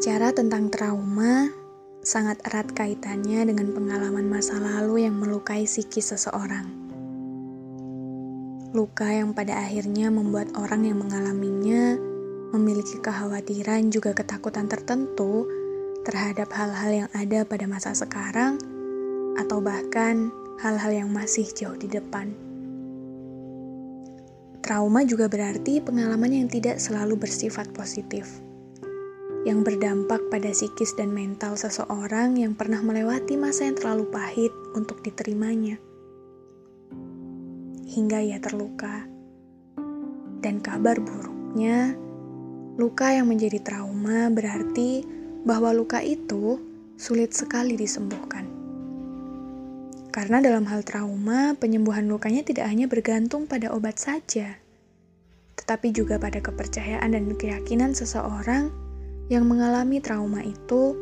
Bicara tentang trauma, sangat erat kaitannya dengan pengalaman masa lalu yang melukai psikis seseorang. Luka yang pada akhirnya membuat orang yang mengalaminya memiliki kekhawatiran juga ketakutan tertentu terhadap hal-hal yang ada pada masa sekarang atau bahkan hal-hal yang masih jauh di depan. Trauma juga berarti pengalaman yang tidak selalu bersifat positif yang berdampak pada psikis dan mental seseorang yang pernah melewati masa yang terlalu pahit untuk diterimanya. Hingga ia terluka. Dan kabar buruknya, luka yang menjadi trauma berarti bahwa luka itu sulit sekali disembuhkan. Karena dalam hal trauma, penyembuhan lukanya tidak hanya bergantung pada obat saja, tetapi juga pada kepercayaan dan keyakinan seseorang yang mengalami trauma itu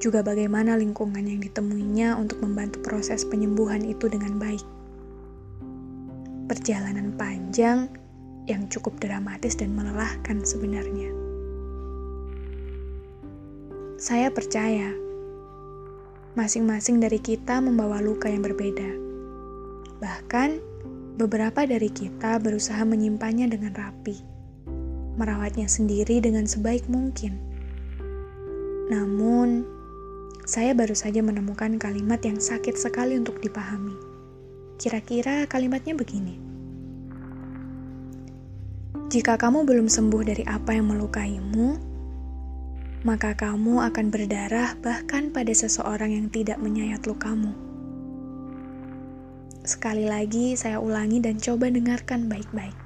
juga bagaimana lingkungan yang ditemuinya untuk membantu proses penyembuhan itu dengan baik. Perjalanan panjang yang cukup dramatis dan melelahkan sebenarnya. Saya percaya masing-masing dari kita membawa luka yang berbeda. Bahkan beberapa dari kita berusaha menyimpannya dengan rapi merawatnya sendiri dengan sebaik mungkin. Namun, saya baru saja menemukan kalimat yang sakit sekali untuk dipahami. Kira-kira kalimatnya begini: "Jika kamu belum sembuh dari apa yang melukaimu, maka kamu akan berdarah bahkan pada seseorang yang tidak menyayat lukamu." Sekali lagi, saya ulangi dan coba dengarkan baik-baik.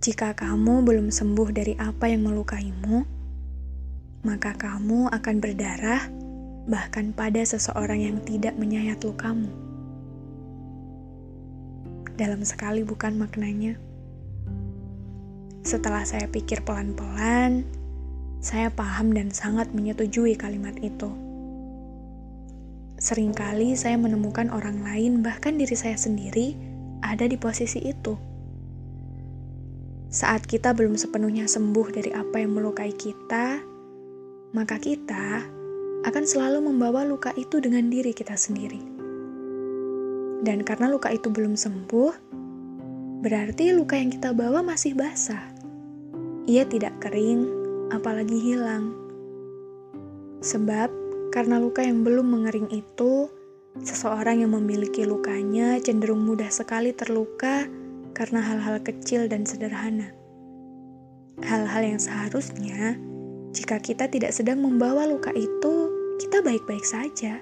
Jika kamu belum sembuh dari apa yang melukaimu, maka kamu akan berdarah bahkan pada seseorang yang tidak menyayat lukamu. Dalam sekali bukan maknanya. Setelah saya pikir pelan-pelan, saya paham dan sangat menyetujui kalimat itu. Seringkali saya menemukan orang lain, bahkan diri saya sendiri, ada di posisi itu saat kita belum sepenuhnya sembuh dari apa yang melukai kita, maka kita akan selalu membawa luka itu dengan diri kita sendiri. Dan karena luka itu belum sembuh, berarti luka yang kita bawa masih basah. Ia tidak kering, apalagi hilang. Sebab karena luka yang belum mengering itu, seseorang yang memiliki lukanya cenderung mudah sekali terluka karena hal-hal kecil dan sederhana. Hal-hal yang seharusnya, jika kita tidak sedang membawa luka itu, kita baik-baik saja.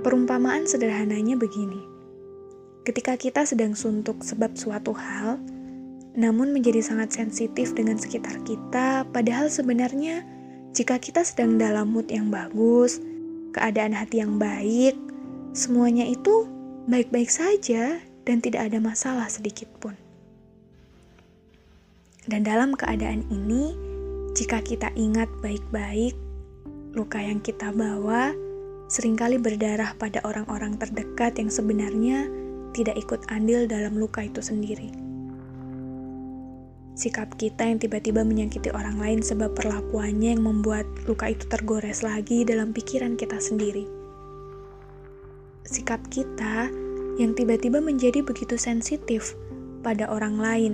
Perumpamaan sederhananya begini: ketika kita sedang suntuk sebab suatu hal, namun menjadi sangat sensitif dengan sekitar kita, padahal sebenarnya jika kita sedang dalam mood yang bagus, keadaan hati yang baik, semuanya itu baik-baik saja dan tidak ada masalah sedikit pun. Dan dalam keadaan ini, jika kita ingat baik-baik, luka yang kita bawa sering kali berdarah pada orang-orang terdekat yang sebenarnya tidak ikut andil dalam luka itu sendiri. Sikap kita yang tiba-tiba menyakiti orang lain sebab perlakuannya yang membuat luka itu tergores lagi dalam pikiran kita sendiri. Sikap kita yang tiba-tiba menjadi begitu sensitif pada orang lain,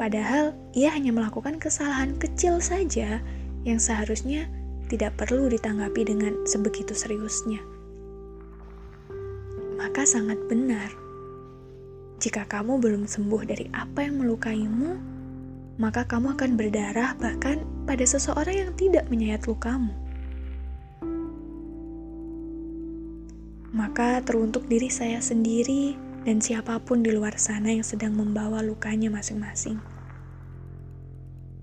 padahal ia hanya melakukan kesalahan kecil saja yang seharusnya tidak perlu ditanggapi dengan sebegitu seriusnya. Maka sangat benar, jika kamu belum sembuh dari apa yang melukaimu, maka kamu akan berdarah bahkan pada seseorang yang tidak menyayat lukamu. Maka teruntuk diri saya sendiri dan siapa pun di luar sana yang sedang membawa lukanya masing-masing.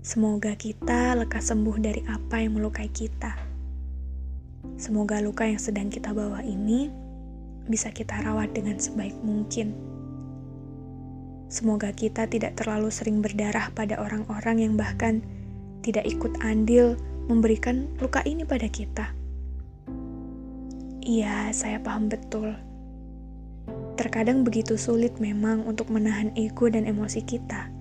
Semoga kita lekas sembuh dari apa yang melukai kita. Semoga luka yang sedang kita bawa ini bisa kita rawat dengan sebaik mungkin. Semoga kita tidak terlalu sering berdarah pada orang-orang yang bahkan tidak ikut andil memberikan luka ini pada kita. Iya, saya paham betul. Terkadang begitu sulit memang untuk menahan ego dan emosi kita.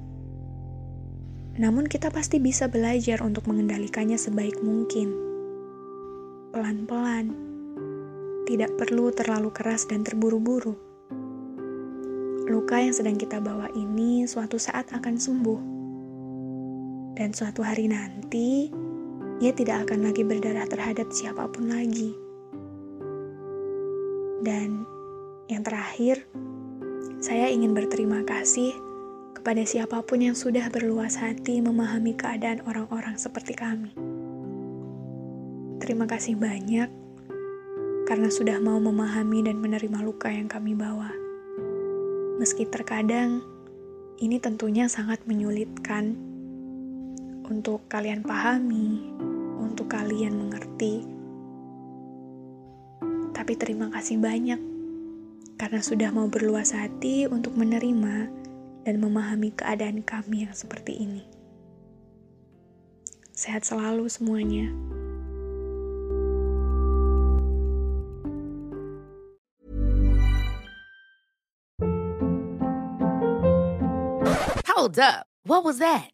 Namun kita pasti bisa belajar untuk mengendalikannya sebaik mungkin. Pelan-pelan. Tidak perlu terlalu keras dan terburu-buru. Luka yang sedang kita bawa ini suatu saat akan sembuh. Dan suatu hari nanti, ia tidak akan lagi berdarah terhadap siapa pun lagi. Dan yang terakhir, saya ingin berterima kasih kepada siapa pun yang sudah berluas hati memahami keadaan orang-orang seperti kami. Terima kasih banyak karena sudah mau memahami dan menerima luka yang kami bawa. Meski terkadang ini tentunya sangat menyulitkan untuk kalian pahami, untuk kalian mengerti tapi terima kasih banyak karena sudah mau berluas hati untuk menerima dan memahami keadaan kami yang seperti ini. Sehat selalu semuanya. Hold up. What was that?